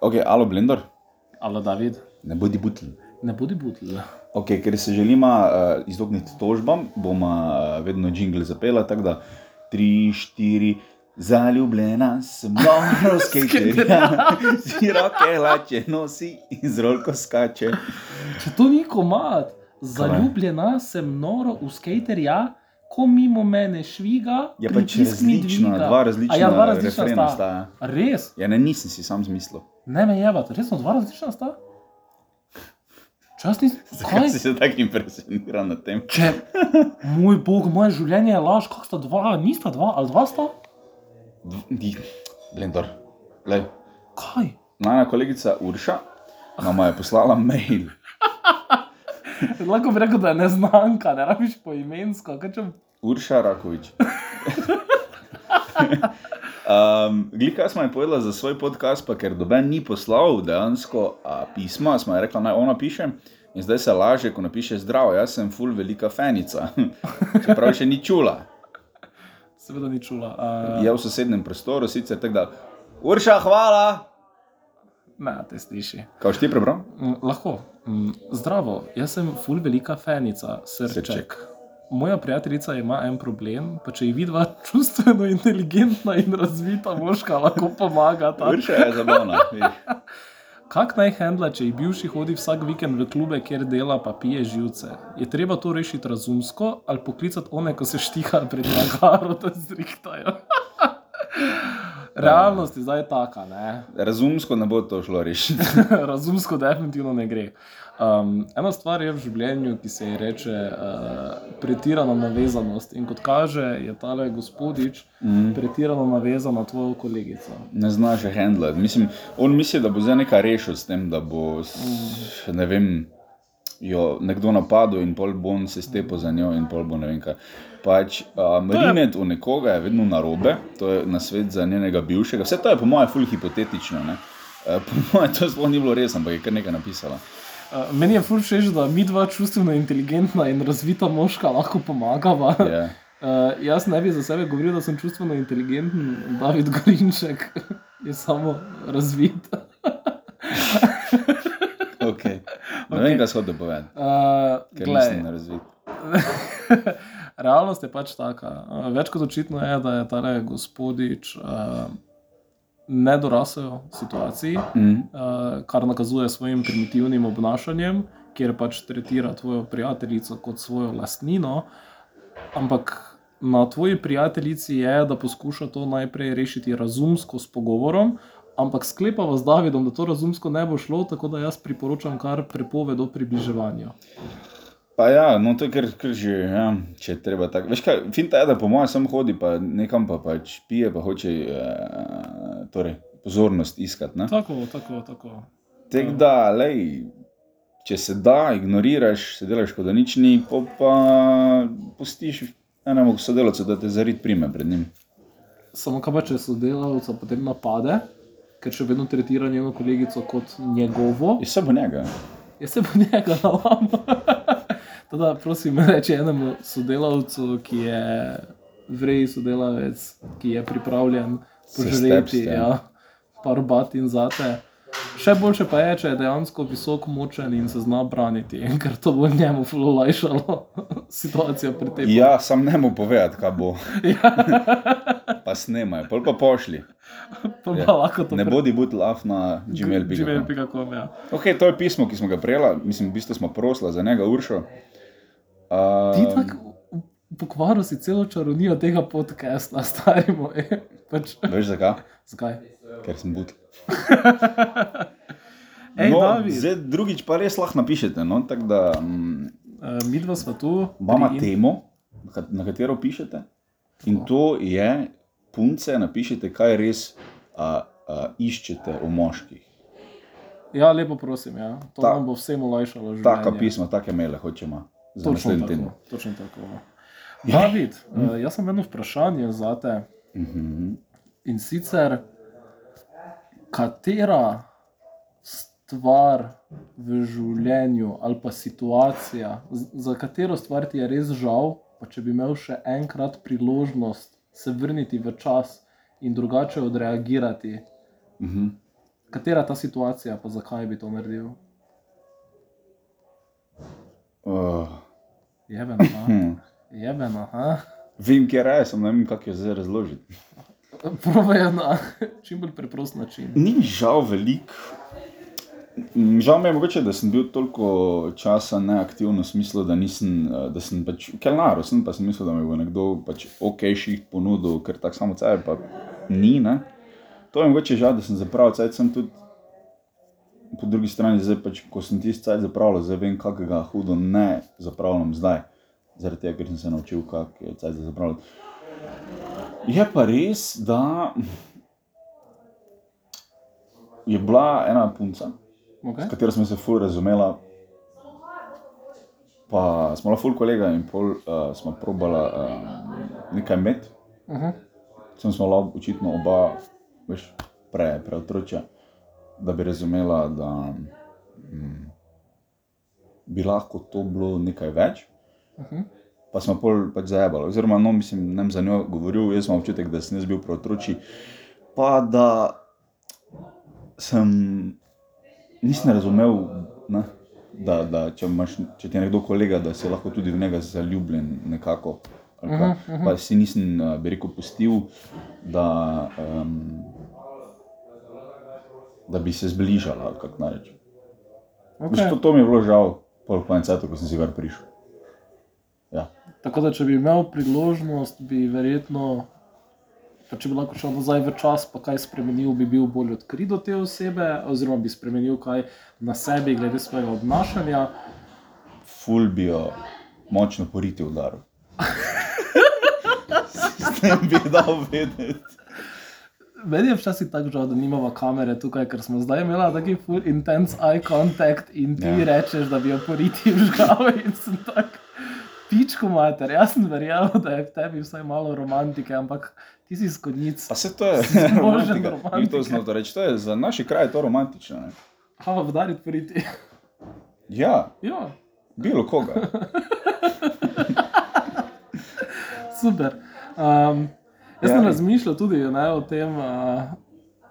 Ok, alo, Blender, Ali David, ne bodi butl. ne bodi butl. Ok, ker se želimo uh, izogniti tožbam, bomo uh, vedno jingle zapela, tako da tri, štiri. Zaljubljena sem, noro skaterja, široke hlače nosi in z rolko skače. Če to ni komat, zaljubljena sem noro v skaterja, ko mimo mene šviga. Je pač različna, dviga. dva različna, ja, dva različna sta. sta. Res? Ja, ne, nisem si sam zmislil. Ne me jebate, resno dva različna sta? Čas nisem. Zakaj Kaj? si se tako impresioniral nad tem? Če, moj bog, moje življenje je laž, kako sta dva, nista dva, ali dva sta? Di, Blender. Lej, Kaj? Najna kolegica Urša nama je poslala mail. Lahko bi rekel, da je neznanka, ne rabiš po imensko. Kaj če... Urša Rakovič. Um, Glika smo ji povedala za svoj podcast, pa ker doben ni poslal dejansko a, pisma, smo ji rekla, naj ona piše. In zdaj se laže, ko napiše zdravo, jaz sem full velika fenica. Čeprav še ni čula. Seveda ni čula. Uh, Je v sosednjem prostoru, sicer tako da. Urša, hvala! Ne, te sliši. Kaj ti prebral? Mm, lahko. Mm, zdravo, jaz sem ful velika fenica, srček. Srček. Moja prijateljica ima en problem, pa če ji vidva čustveno inteligentna in razvita moška, lahko pomagata. Urša je zabavna. Kak naj handla, če ji bivši hodi vsak vikend v klube, kjer dela, pa pije živce? Je treba to rešiti razumsko ali poklicati one, ko se štiha pred nagaro, da zrihtajo? Realnost je zdaj taka, ne? Razumsko ne bo to šlo rešiti. razumsko definitivno ne gre. Um, ena stvar je v življenju, ki se ji reče uh, pretirana navezanost. In kot kaže, je tale gospodič mm. pretirano navezan na tvojo kolegico. Ne znaš je handlati. Mislim, on misli, da bo zdaj nekaj rešil s tem, da bo s, ne vem, jo nekdo napadel in pol bo on se stepel za njo in pol bo ne vem kaj. Pač, je- Rimet v nekoga je vedno narobe, to je na svet za njenega bivšega. Vse to je po mojem ful hipotetično. Ne? Uh, po mojem to sploh ni bilo res, ampak je kar nekaj napisala. Uh, meni je ful všeč, da mi dva čustveno inteligentna in razvita moška lahko pomagava. Je. Uh, jaz ne bi za sebe govoril, da sem čustveno inteligenten, David Gorinček je samo razvit. Okay. Ne vem, kaj so da povedati, Uh, ker glej, nisem na razvid. Realnost je pač taka. Več kot očitno je, da je ta gospodič uh, nedorasel situaciji, Mm. uh, kar nakazuje svojim primitivnim obnašanjem, kjer pač tretira tvojo prijateljico kot svojo lastnino. Ampak na tvoji prijateljici je, da poskuša to najprej rešiti razumsko s pogovorom. Ampak sklepava z Davidom, da to razumsko ne bo šlo, tako da jaz priporočam kar prepoved o približevanju. Pa ja, no to je kar, kar že, ja, če je treba tako. Veš kaj, finta je, da po mojem sam hodi, pa nekam pa pač pije, pa hoče eh, torej, pozornost iskati. ne. Tako, tako, tako. Tako da, lej, če se da, ignoriraš, se delaš, kot da nič ni, pol pa pustiš enemu sodelavcu, da te zarit prime pred njim. Samo kaj pa če sodelavca potem napade, ker še vedno tretira njeno kolegico kot njegovo, Je vse bo njega. jaz se bo njega nalam. Teda, prosim, reči enemu sodelavcu, ki je vrej sodelavec, ki je pripravljen požreti ja. ja, par batin zate. Še boljše pa je, če je dejansko visok, močen in se zna braniti, ker to bo njemu olajšalo situacijo pri tem. Ja, sam ne mu povedati, kaj bo. pa snemajo, pol pa pošli. Pa Ja. ja. to Ne bodi bud laf na gmail.com. gmail.com. Ja. Ok, to je pismo, ki smo ga prejela, mislim, v bistvu smo prosila za njega, Uršo. Uh, Ti tako pokvaril si celo čaronijo tega podcasta, stari moj. Pač, Veš zakaj? zakaj? Ker sem but. Ej, no, David, zdaj, drugič pa res lahko napišete. No, tako da mm, uh, mi dva smo tu. imamo pri- temo, na ka- na katero pišete. In to je, punce, napišite, kaj res a, a, iščete v moških. Ja, lepo prosim, ja. to Ta- nam bo vsem olajšalo življenje. Taka pisma, take maile hočemo za Točno naslednji teden. Točno tako. David, uh, jaz sem eno vprašanje za te. Mhm. In sicer, katera stvar v življenju ali pa situacija, za katero stvar ti je res žal, pa če bi imel še enkrat priložnost se vrniti v čas in drugače odreagirati, Mhm. Katera je ta situacija, pa zakaj bi to naredil? Uh, hm. Jebeno, ha? Vem, kje je, sem ne vem, kako jo zdaj razložiti. Probajo na čim bolj preprost način. Ni žal veliko. Žal mi je mogoče, da sem bil toliko časa neaktiven v smislu, da nisem, eh, da sem pač kelnar, sem pa sem mislil, da mi bo nekdo pač ok ših ponudil, ker tako samo sebe pa ni. Ne? To je mogoče žal, da sem zapravil cajt, sem tudi po drugi strani, zdaj pač, ko sem tisti cajt zapravljal, zdaj vem, kakega hudo ne zapravljam zdaj, zaradi tega, ker sem se naučil, kak je cajt za zapravljati. Je pa res, da je bila ena punca, Okay? s katero smo se ful razumela. Pa smo bila ful kolega in pol uh, smo probala uh, nekaj med. Uh -huh. Sem smo bila očitno oba veš, pre, preotročja, da bi razumela, da mm, bi lahko to bilo nekaj več. Uh -huh. Pa smo pol pač zajebali. Oziroma, no, mislim, ne vem za njo govoril, jaz imam občutek, da sem jaz bil preotroči. Pa da sem nisem razumel, ne, da, da če, imaš, če ti je nekdo kolega, da si lahko tudi v njega zaljubljen nekako. ali kaj. Mhm, mhm. Pa si nisem, eh, bi rekel, pustil, da, um, da bi se zbližala, ali kako naj rečem. Okay. To, to mi je bilo žal, pol cajtu, ko sem si gar prišel. Ja. Tako da, če bi imel priložnost, bi verjetno, pa če bi lahko šel nazaj v čas, pa kaj spremenil, bi bil bolj odkrit do te osebe, oziroma bi spremenil kaj na sebi, glede svojega obnašanja. ful bi jo močno poriti udaril. S tem bi dal vedeti. Meni je včasih tako žal, da nimamo kamere tukaj, ker smo zdaj imeli taki full intense eye contact in ti Ja. ja. rečeš, da bi jo poriti vžgal in sem tak. Pičko mater, jaz sem verjel, da je v tebi vsaj malo romantike, ampak ti si skodnic. Pa se to je romantika. romantike. Ni to reči, to je za naši kraj je to romantično. Ne? Hava vdariti poriti. Ja, ja, bilo koga. super. Um, jaz Ja. sem razmišljal tudi ne, o tem. Uh,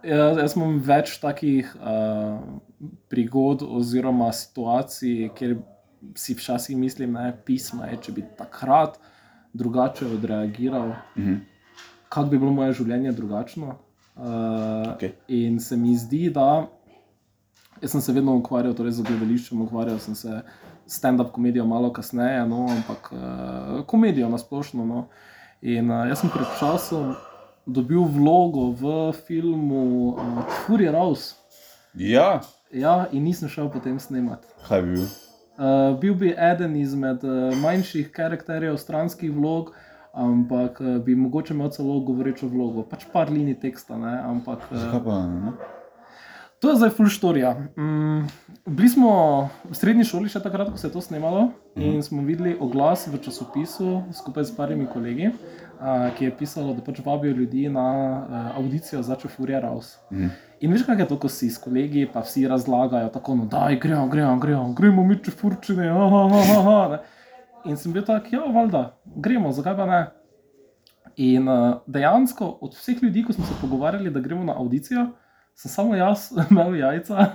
jaz, jaz imam več takih uh, prigod oziroma situacij, kjer si včasih mislim, da je pismo, je, če bi takrat drugače odreagiral, Mhm. kako bi bilo moje življenje drugačno. Uh, Okej. In se mi zdi, da jaz sem se vedno ukvarjal torej z gledališčem, ukvarjal sem se s stand-up komedijo malo kasneje, no, ampak uh, komedijo na splošno. No. In uh, jaz sem pred časom dobil vlogo v filmu uh, Fury Rouse. Ja, Ja, in nisem šel potem snemati. kaj bi bil? Uh, bil bi eden izmed uh, manjših karakterjev, stranskih vlog, ampak uh, bi mogoče imel celo govorečo vlogo, pač par linij teksta. Ne? Ampak Zakaj uh, pa ne? To je zdaj full storija. Mm, bili smo v srednji šoli še takrat, ko se je to snemalo, in smo videli oglas v časopisu skupaj s parimi kolegi, uh, ki je pisalo, da pač vabijo ljudi na uh, audicijo za Čefurja Raus. Mhm. In veš, kaj je to, ko si s kolegi, pa vsi razlagajo, tako no, da gremo, gremo, gremo, gremo mi če furčine. aha, aha, aha. In sem bil tak, ja, valjda, gremo, zakaj pa ne. In uh, dejansko od vseh ljudi, ko smo se pogovarjali, da gremo na audicijo, sem samo jaz imel jajca.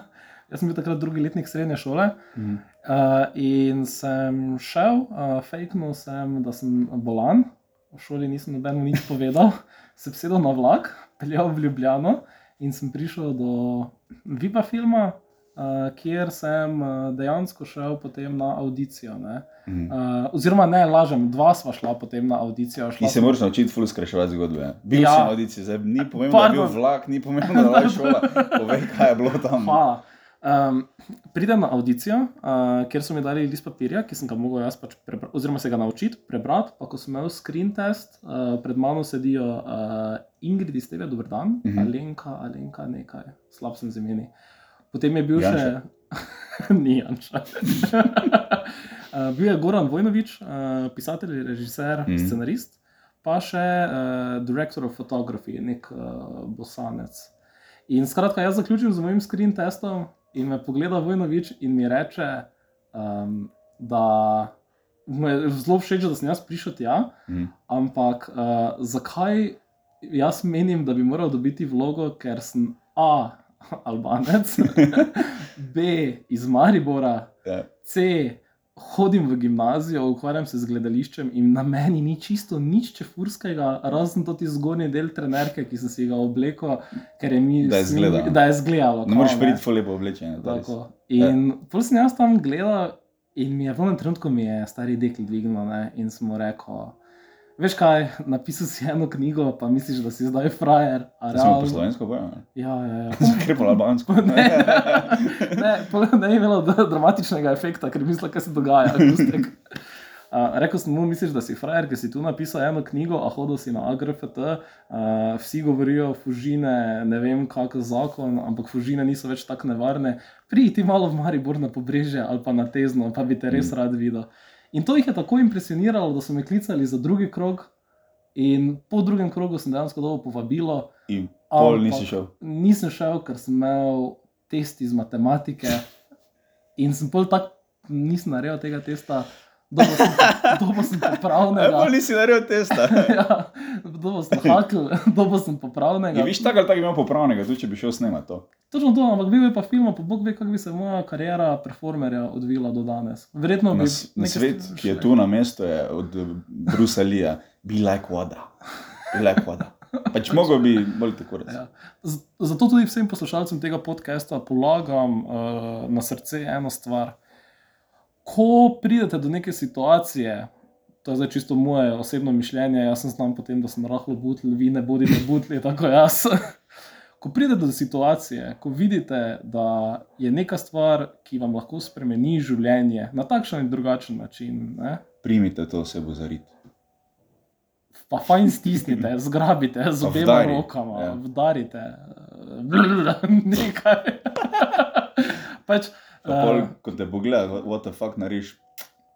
Jaz sem bil takrat drugi letnik srednje šole. Mhm. Uh, in sem šel, uh, fejknil sem, da sem bolan, v šoli nisem nobeno nič povedal, se sedel na vlak, peljal v Ljubljano in sem prišel do Vipa filma, uh, kjer sem uh, dejansko šel potem na audicijo. ne. Mhm. Uh, oziroma, ne, lažem, dva sva šla potem na audicijo. Ti se moraš naučiti ful skrajševati zgodbe. Bil Ja. si na audiciji, zdaj ni pomembno, da je bil Pardon. vlak, ni pomembno, da je šola. Povej, kaj je bilo tam. Hvala. Um, pridem na audicijo, uh, kjer so mi dali list papirja, ki sem ga mogel jaz pač prebrati, oziroma se ga naučiti prebrati. Pa ko sem imel screen test, uh, pred mano sedijo uh, Ingrid iz tega, dober dan, mm Mhm. -hmm. Alenka, Alenka, nekaj, slab sem z imeni. Potem je bil Janša? še. Ni Janša. uh, bil je Goran Vojnovič, uh, pisatelj, režiser, mm scenarist, pa še uh, director of photography, nek uh, bosanec. In skratka, jaz zaključim z mojim screen testom in me pogleda Vojnovič in mi reče, um, da mu je zelo všeč, da sem jaz prišel tja, Mhm. ampak uh, zakaj jaz menim, da bi moral dobiti vlogo, ker sem A. Albanec, B iz Maribora, Ja. C hodim v gimnazijo, ukvarjam se z gledališčem in na meni ni čisto nič čefurskega, razen to ti zgornji del trenerke, ki sem si ga oblekel, ker je mi Da je se mi- izgleda. da je zgledalo. Ne moreš priti lepo oblečen. In ja. pol sem jaz tam gledal, in mi je v enem trenutku mi je stari dekli dvignil ne, in sem mu rekel. Veš kaj, napisal si eno knjigo, pa misliš, da si zdaj frajer. smo po realno- slovensko povedali. Ja, ja, ja. Ker po albansko. Ne, ne, ne je imelo dramatičnega efekta, ker mislim, kaj se dogaja. Uh, rekel sem mu, misliš, da si frajer, ker si tu napisal eno knjigo, a hodil si na AGRFT, uh, vsi govorijo, fužine, ne vem, kak zakon, ampak fužine niso več tako nevarne. Pridi ti malo v Maribor na pobrežje ali pa na Tezno, pa bi te res Mm. rad videl. In to jih je tako impresioniralo, da so me klicali za drugi krog. In po drugem krogu sem dejansko dobil povabilo, In pol nisi šel. nisem šel, ker sem imel test iz matematike in sem pol tako, nisem naredil tega testa, dobro sem, Ja, popravnega. pol nisi naredil testa. ja, dobro sem hakl, dobro sem popravnega. Je, viš, tako ali tako imel popravnega, tudi če bi šel snemati to. Točno to, ampak bil je pa film, pa Bog ve, kako bi se moja kariera performerja odvila do danes. Verjetno bi s- na svet, stvari ki je tu na mestu, je od eh, Brusa Lija, be like voda. Be like voda. Pač mogel bi bolj tako reči. Ja. Zato tudi vsem poslušalcem tega podcasta polagam uh, na srce eno stvar. Ko pridete do neke situacije, to je zdaj čisto moje osebno mišljenje, jaz sem znam potem, da sem rahlo butl, vi ne bodite butli, tako jaz. Ko pridete do situacije, ko vidite, da je neka stvar, ki vam lahko spremeni življenje na takšen in drugačen način, ne? Primite to osebo za rit. pa fajn stisnite, zgrabite z obema vdari, rokama, ja. ja. vdarite, nekaj. pač, Pa pol, eh, ko te bo gledal, what the fuck nariš.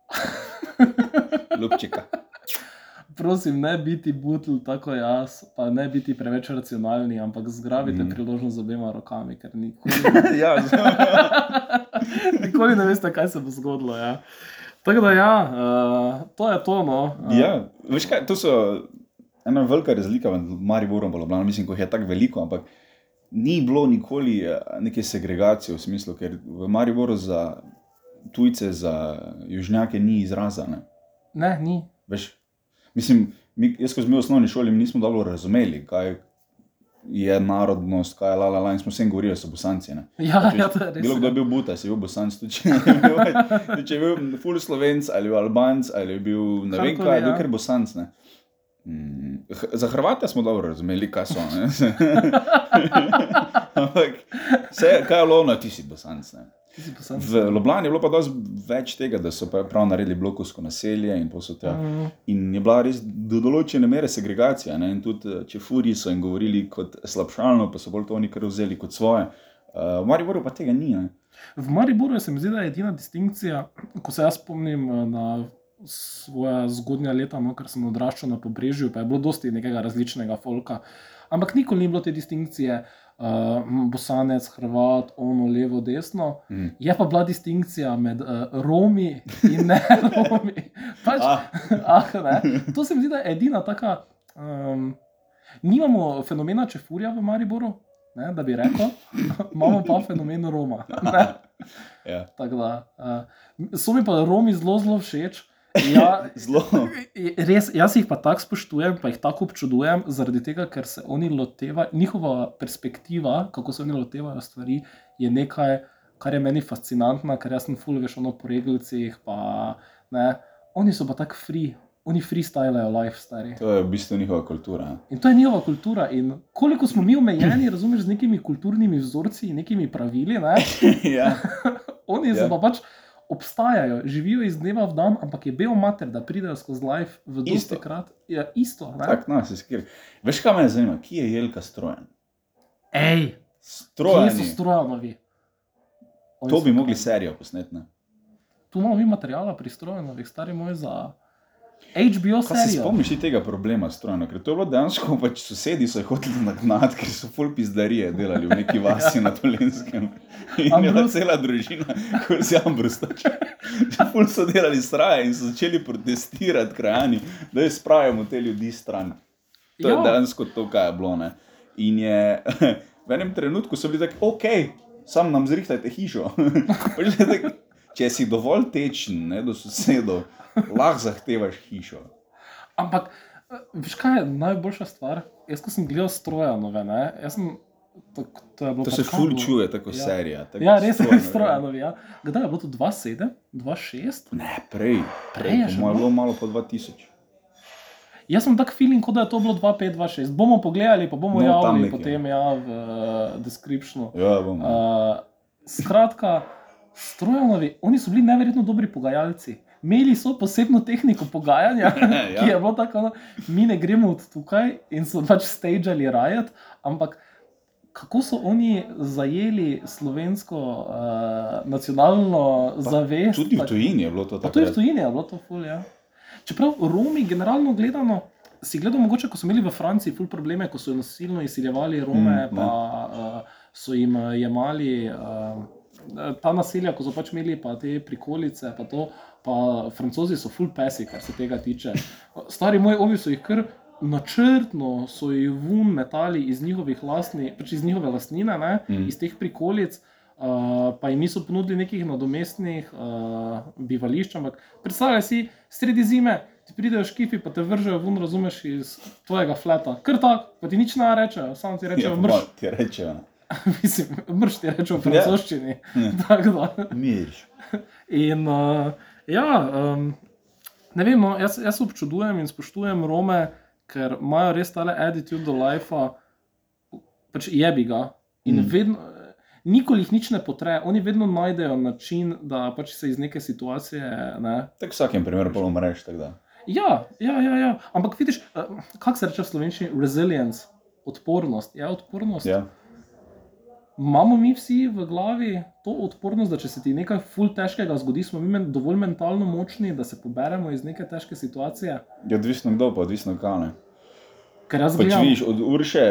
Lupčika. prosim, ne biti butl tako jaz, pa ne biti preveč racionalni, ampak zgrabite mm. priložnost z obema rokami, ker nikoli, ja, nikoli ne veste, kaj se bo zgodilo. Ja. Tako da, ja, uh, to je to. No. Uh, ja, veš kaj, to so ena velika razlika med Mariborom in Ljubljano. Mislim, ko jih je tako veliko, ampak ni bilo nikoli eh, neke segregacije v smislu, ker v Mariboru za tujce, za južnjake ni izraza. Ne? Ne, ni. Veš, mislim, mi, jaz, ko smo v osnovni šoli, nismo dobro razumeli, kaj je narodnost, kaj je la la la, in smo vsem govorili, da so bosanci. Ne? Ja, Pač, ja, to je res. Bilo kdo je bil buta, si bil bosanc, tudi če je bil, če je bil full slovenc ali albanc ali je bil ne vem Karkoli, kaj, je bil ja. ker bosanc. Ne? Mm, Za Hrvate smo dobro razumeli, kaj so. Ampak, vse, kaj je lovno, ti si bosanc. Ne? V Ljubljani je bilo pa dosti več tega, da so prav naredili blokovsko naselje in posod. Mm. In je bila res do določene mere segregacija. Ne? In tudi eh, če furi so jim govorili kot slabšalno, pa so bolj to oni kar vzeli kot svoje. Uh, v Mariboru pa tega ni. Ne? V Mariboru se mi zdi, da je edina distinkcija, ko se jaz spomnim eh, na svoje zgodnja leta, no, ker sem odraščal na pobrežju, pa je bilo dosti nekega različnega folka. Ampak nikoli ni bilo te distinkcije, uh, bosanec, hrvat, ono, levo, desno. Mm. Je pa bila distinkcija med uh, Romi in ne Romi. Pač, Ah, ah, ne. To se mi zdi, da je edina taka. Um, nimamo fenomena čefurja v Mariboru, ne, da bi rekel, imamo pa fenomen Roma. Ja. Tako da, uh, so mi pa Romi zelo, zelo všeč. Ja, Zelo. res, jaz jih pa tako spoštujem, pa jih tako občudujem, zaradi tega, ker se oni lotevajo, njihova perspektiva, kako se oni lotevajo stvari, je nekaj, kar je meni fascinantno, ker jaz sem full veš ono po regalcih. Pa, ne, oni so pa tako free, oni freestylejo life, stari. To je v bistvu njihova kultura. In to je njihova kultura. In koliko smo mi omejeni, razumeš, z nekimi kulturnimi vzorci in nekimi pravili, ne? ja. oni Ja. ja. pa pač obstajajo, živijo iz dneva v dan, ampak je bil mater, da pridejo skozi life v dosti krat. Ja, isto. ne? Tak, no. Veš, kaj me zanima? Kje je Jelka strojen? Ej, kje so? Oni To bi mogli serijo posneti. ne? Tu imamo mi materijala pri strojanovih, stari moj za HBO Kaj se serijo. spomniš ti tega problema s strojno? Ker to je bilo dejansko, pač sosedi so jih hoteli nagnati, ker so full pizdarije delali v neki vasi na Tolenskem. In je bila Ambrus. cela družina, kot si Ambrus. Full so delali straje in so začeli protestirati krajani, da je spravimo te ljudi stran. To je Ja. dejansko to, kaj je bilo. Ne? In je v enem trenutku so bili tako, ok, sam nam zrihtajte hišo. Pa že tako, Če si dovolj tečen, ne, do sosedov, lahko zahtevaš hišo. Ampak, eh, veš kaj je najboljša stvar? Jaz, ko sem gledal strojanove, ne, jaz sem. To, to, To se ful čuje, tako Ja. serija. Tako Ja, res je Strojanove. strojanovi. Ja. Kdaj je bilo to 2-7, 2-6? Ne, prej. Prej je bilo? bilo malo po 2000. Jaz sem tak feeling, kot da je to bilo 2-5-2-6. Bomo pogledali, pa bomo No, javili potem ja, v uh, descriptionu. Ja, bom. Uh, skratka, strojanovi, oni so bili neverjetno dobri pogajalci. Imeli so posebno tehniko pogajanja, Ja. ki je bilo tako, no, mi ne gremo od tukaj in so pač stageali rajet, ampak kako so oni zajeli slovensko uh, nacionalno zavest? Tudi v tujini je bilo to Pa tako. tudi v tujini je bilo to ful, ja. Čeprav Romi, generalno gledano, si gledal, mogoče, ko so imeli v Franciji ful probleme, ko so nasilno izsiljevali Rome, Mm, pa uh, so jim uh, jemali uh, ta naselja, ko so pač imeli pa te prikolice, pa to. Pa francozi so full pesi, kar se tega tiče. Stari moji ovi so jih kar načrtno, so jih vun metali iz lastni, pač iz njihove lastnine, ne, Mm. iz teh prikolic. Uh, pa jim niso ponudili nekih nadomestnih uh, bivališč, ampak predstavljaj si, sredi zime ti pridejo škifi, pa te vržejo ven, razumeš, iz tvojega fleta. Kar tako, pa ti nič ne rečejo, samo ti Ja, rečejo, pa mrš, ti rečejo. mislim, mrš ti rečejo v Ja. francoščini. Ja. Da. Miriš. In uh, ja, um, ne vem, no, jaz, jaz občudujem in spoštujem Rome, ker imajo res tale attitude do life, pač jebi ga. In Mm. vedno, nikoli jih nič ne potre, oni vedno najdejo način, da pač se iz neke situacije. Ne, Tako v vsakem primeru pa umreš. Ja, ja, ja, ja. ampak vidiš, eh, kako se reče v slovenščini, resilience, odpornost. Je odpornost. Ja. Imamo mi vsi v glavi to odpornost, da če se ti nekaj ful težkega zgodi, smo mi men, dovolj mentalno močni, da se poberemo iz neke težke situacije. Je odvisno kdo, pa odvisno kane. Ker jaz Pač gledam, vidiš, od Urše,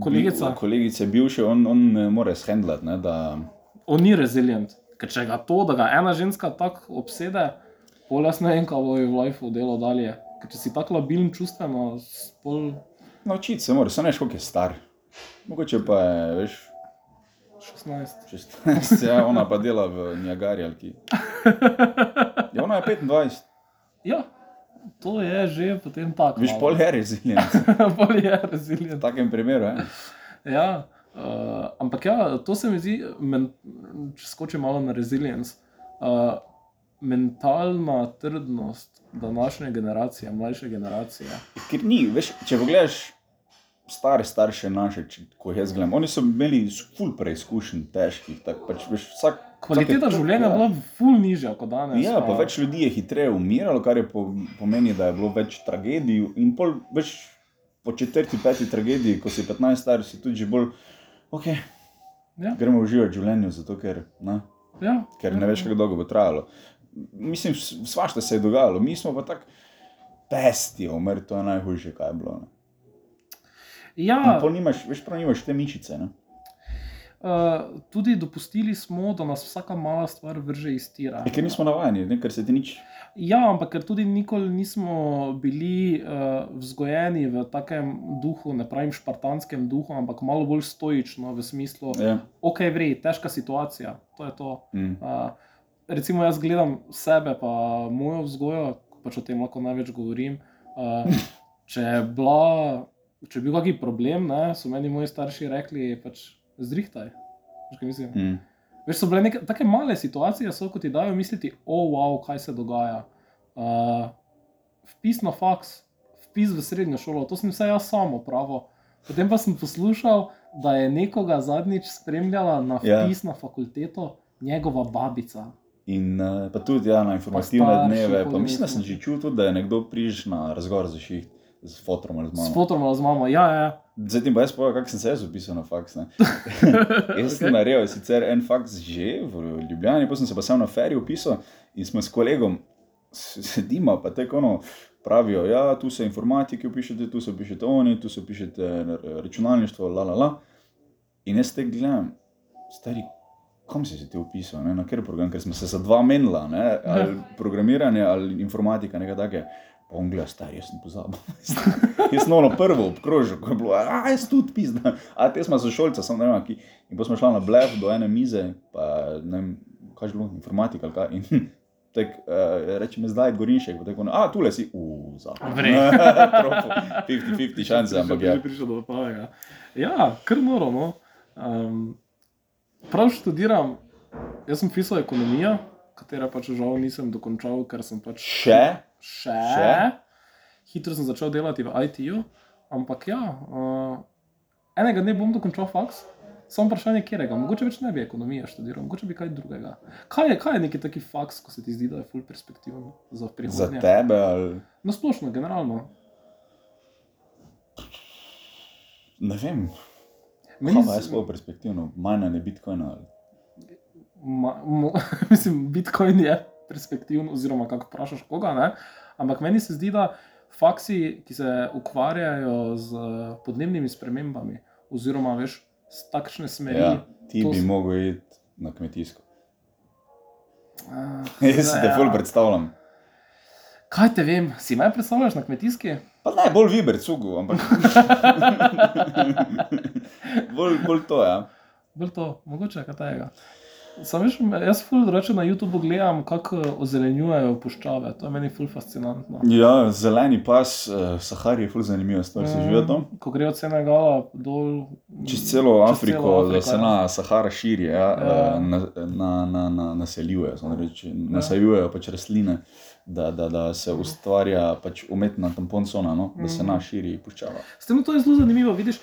Kolegica. bi- kolegice bivše, on, on ne more shendlati, ne, da on ni resilient. Ker če ga to, da ga ena ženska tako obsede, pol jaz ne vem, kaj bo v lifeu delo dalje. Ker če si tako labilen čustveno, pol naučiti se mora, samo veš, koliko je star. Mogoče pa je, veš, 16. 16, ja, ona pa dela v Niagari ali ki. Ja, ona je 25, Ja, to je že potem tako. viš, pol je rezilient. pol je resilient. V takem primeru, ja. Ja, uh, ampak ja, to se mi zdi, men, če skočim malo na resilience, uh, mentalna trdnost današnje generacije, mlajše generacije. Ker ni, veš, če pogledaš stare starše naše, če, ko jaz gledam, oni so imeli ful preizkušenj težkih, tako pač veš, vsak. Kvaliteta življenja je ja. bila ful nižja kot danes. Ja, pa več ljudi je hitreje umiralo, kar je po, pomeni, da je bilo več tragedij. In pol, več po četrti, peti tragediji, ko si 15 star, si tudi bolj, ok, Ja, gremo uživati v življenju, zato ker, ne, ja, ker ne veš, kako dolgo bo trajalo. Mislim, svašta se je dogajalo, mi smo pa tako pesti, umrli, to je najhujše, kaj je bilo. Ne. Ja nimaš, veš, prav nimaš te mišice. Ne. uh, tudi dopustili smo, da nas vsaka mala stvar vrže iz tira. Ja, Ker nismo navajeni, ne, ker se ti nič. Ja, ampak ker tudi nikoli nismo bili uh, vzgojeni v takem duhu, ne pravim špartanskem duhu, ampak malo bolj stoično v smislu, Ja. ok, vrej, težka situacija, to je to. Mm. Uh, recimo, jaz gledam sebe, pa mojo vzgojo, pač o tem lahko največ govorim. Uh, če, je bila, če je bil kakšen problem, ne, so meni moji starši rekli, pač zrihtaj. Mm. Veš, so bile neke tako male situacije, so, ko ti dajo misliti, o, oh, wow, kaj se dogaja. Uh, vpis na faks, vpis v srednjo šolo, to sem vse jaz samo pravo. Potem pa sem poslušal, da je nekoga zadnjič spremljala na Ja. vpis ja. na fakulteto njegova babica. In uh, pa tudi ja, na informativne starši dneve. Pa mislim, da sem že čutil, da je nekdo priš na razgovor za šiht z fotom ali z S mano. fotom z mamo, ja, ja. Zdaj ti pa jaz povem, kako sem se jaz upisal na faks. jaz sem Ok. naredil sicer en faks že v Ljubljani, potem sem se pa sam na feri upisal in smo s kolegom s- sedimo, pa tako ono. Pravijo, ja, tu se informatiki upišete, tu se upišete oni, tu se upišete eh, računalništvo, la la la. In jaz te gledam, stari, kom si se ti upisal, ne? na kateri program, ker smo se za dva menila, ne? ali programiranje ali informatika, nekaj takega. On gleda, stari, jaz sem pozabil. jaz sem ono prvo obkrožil, ko je bilo, a jaz tudi pizda. A te smo za šolca, sem ne vem, ki. In pa smo šli na blef do ene mize, pa ne vem, kaj je bilo, informatika ali kaj. In, Tak, uh, reče mi zdaj, Gorinšek, tako no, a tu le si. Vrej. 50-50 šanse, ampak ja. Že prišel do pravega. Ja, kar noro. No. Um, prav študiram, jaz sem pisal ekonomijo, katera pač žal nisem dokončal, ker sem pač Še? Še. Še? Hitro sem začel delati v IT-ju, ampak ja, uh, enega dne bom dokončal faks. Samo vprašanje, kjerega, mogoče več ne bi ekonomije študiral, mogoče bi kaj drugega. Kaj je, kaj je neki taki faks, ko se ti zdi, da je ful perspektiven za Za prihodnje? tebe ali Na splošno, generalno. ne vem. Meni Kaj pa je z- sploh perspektivno, manjanje bitcoina ali Ma, mo, mislim, Bitcoin je perspektiven, oziroma kako vprašaš koga. Ne? Ampak meni se zdi, da faksi, ki se ukvarjajo z podnebnimi spremembami, oziroma veš, s takšne smeri. Ja, ti bi s- mogel iti na kmetijsko. Ah, Jaz si te ja. ful predstavljam. Kaj te vem, si me predstavljaš na kmetijski? Pa ne, bolj viber cugu, ampak. bolj, bolj to, ja. Bolj to, mogoče kaj tega. Sam veš, jaz ful drugače na YouTubu gledam, kako ozelenjujejo puščave. To je meni ful fascinantno. Ja, zeleni pas, uh, Sahari je ful zanimiva stvar, si živel tam. Mm, Ko grejo od Senegala dol. Čez celo čez Afriko, celo da Afriko, se ja. na Sahara širi, ja, Ja. eh, na, na, na, na, naseljujejo, reči, nasajujejo pač rastline, da, da, da se ustvarja pač umetna tamponsona, no, da se Mhm. na širi puščava. S tem to je zelo zanimivo. Vidiš,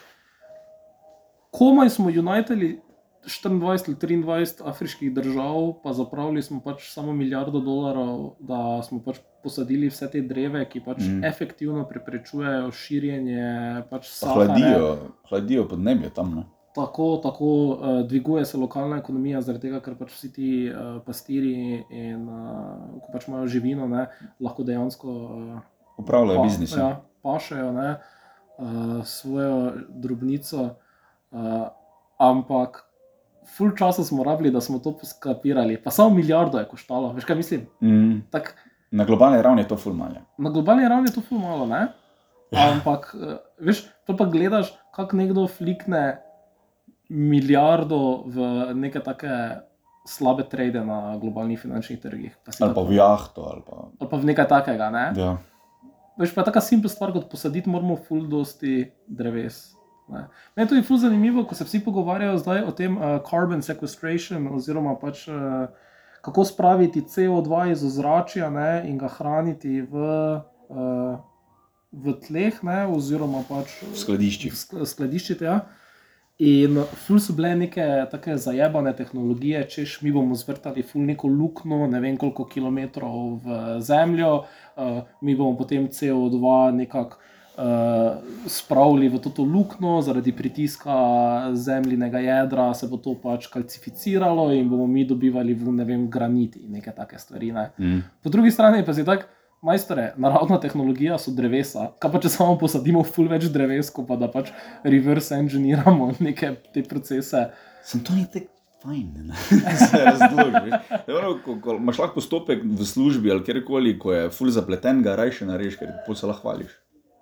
komaj smo unitali 24 ali 23 afriških držav, pa zapravili smo pač samo milijardo dolarjev, da smo pač posadili vse te dreve, ki pač mm. efektivno preprečujejo širjenje pač Pa. Hladijo, hladijo podnebje tam. Ne? Tako, tako uh, dviguje se lokalna ekonomija, zaradi tega, ker pač vsi ti uh, pastiri in uh, ko pač imajo živino, ne, lahko dejansko uh, Upravljajo pa- biznis. Ja, pašejo ne, uh, svojo drobnico, uh, ampak ful časa smo rabili, da smo to skapirali. Pa samo milijardo je koštalo, veš kaj mislim? Mm, Tak, na globalni ravni je to ful malje. na globalni ravni je to ful malo, ne? Ja. Ampak, uh, veš, to pa gledaš, kako nekdo flikne milijardo v neke take slabe trade na globalnih finančnih trgih. Pa Ali pa v jahto. Ali pa, ali pa v nekaj takega, ne? ja. Veš, pa tako simpel stvar, kot posaditi moramo ful dosti dreves. Ne. Meni je tudi ful zanimivo, ko se vsi pogovarjajo zdaj o tem uh, carbon sequestration, oziroma pač uh, kako spraviti CO2 iz ozračja ne, in ga hraniti v, uh, v tleh, ne, oziroma pač v skladiščih. sk- skladiščite. Ja. In ful so bile neke take zajebane tehnologije, češ mi bomo zvrtali ful neko luknjo, ne vem koliko kilometrov v zemljo, uh, mi bomo potem CO2 nekako uh, spravili v to luknjo, zaradi pritiska zemljinega jedra se bo to pač kalcificiralo in bomo mi dobivali v ne vem granit in neke take stvari. Ne. Mm. Po drugi strani pa si tak, majstore, naravna tehnologija so drevesa. Kaj pa če samo posadimo ful več dreves, pa da pač reverse engineeramo neke te procese. Sem to ni tako fajn, ne? razloži. Ko, ko imaš lahko postopek v službi ali kjerkoli, ko je ful zapleten, ga rajše narediš, ker se lahko hvališ.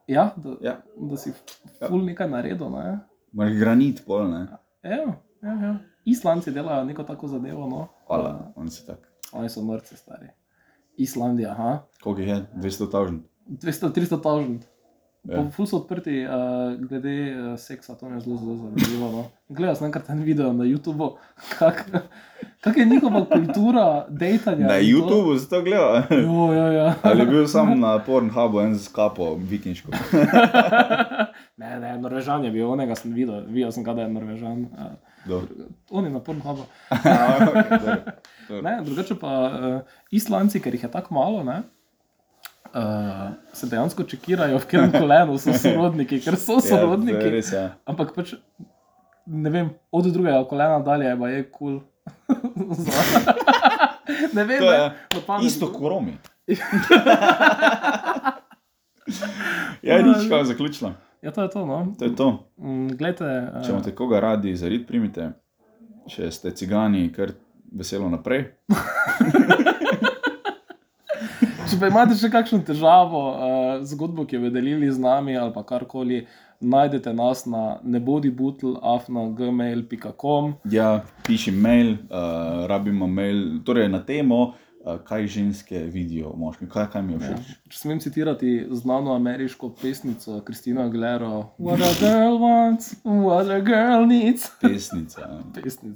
Ja, da, Ja. da si ful nekaj naredil. Ne? Imaš granit pol, ne? Ja, ja, ja. Islandci delajo neko tako zadevo. No. Hvala, on si tak. Oni so norci stari. Islandija, aha. Koliko jih je? 200 tavžen. 200-300 tavžen. Ja. Ja. Ful so odprti, uh, glede uh, seksa, to mi je zelo, zelo zanimivo. No. Gledal sem enkrat en video na YouTubu, kako kak je njihova kultura dejtanja. Na in to- YouTubu si to gledal? Jo, ja, ja. Ali je bil sam na Pornhubu en z kapo vikinško? ne, ne, Norvežan je bil, onega sem videl, videl sem, kaj da je Norvežan. Dobro. on je na Pornhubu. Ne, drugače pa uh, Islandci, ker jih je tako malo, ne, uh, se dejansko čekirajo, v katerem kolenu so sorodniki, ker so Ja, je sorodniki. res, ja. Ampak pač, ne vem, od drugega kolena dalje pa je kul. Cool. Ne vem, To je ne, isto kot Romi. Ja, nič, kaj zaključila. Ja, to je to. No. To je to. Mm, Glejte, Če imate koga radi, zarid primite. Če ste cigani, kar veselo naprej. če pa imate še kakšno težavo, uh, zgodbo, ki jo delili z nami ali pa karkoli, najdete nas na nebodibutl.afna.gmail.com. Ja, piši mail, uh, rabimo mail, torej na temo, uh, kaj ženske vidijo v moškem, kaj, kaj mi je Ja. všeč. Če smem citirati znano ameriško pesnico Kristina Aguilero: What a girl wants, what a girl needs. Pesnica. ja. Pesnica.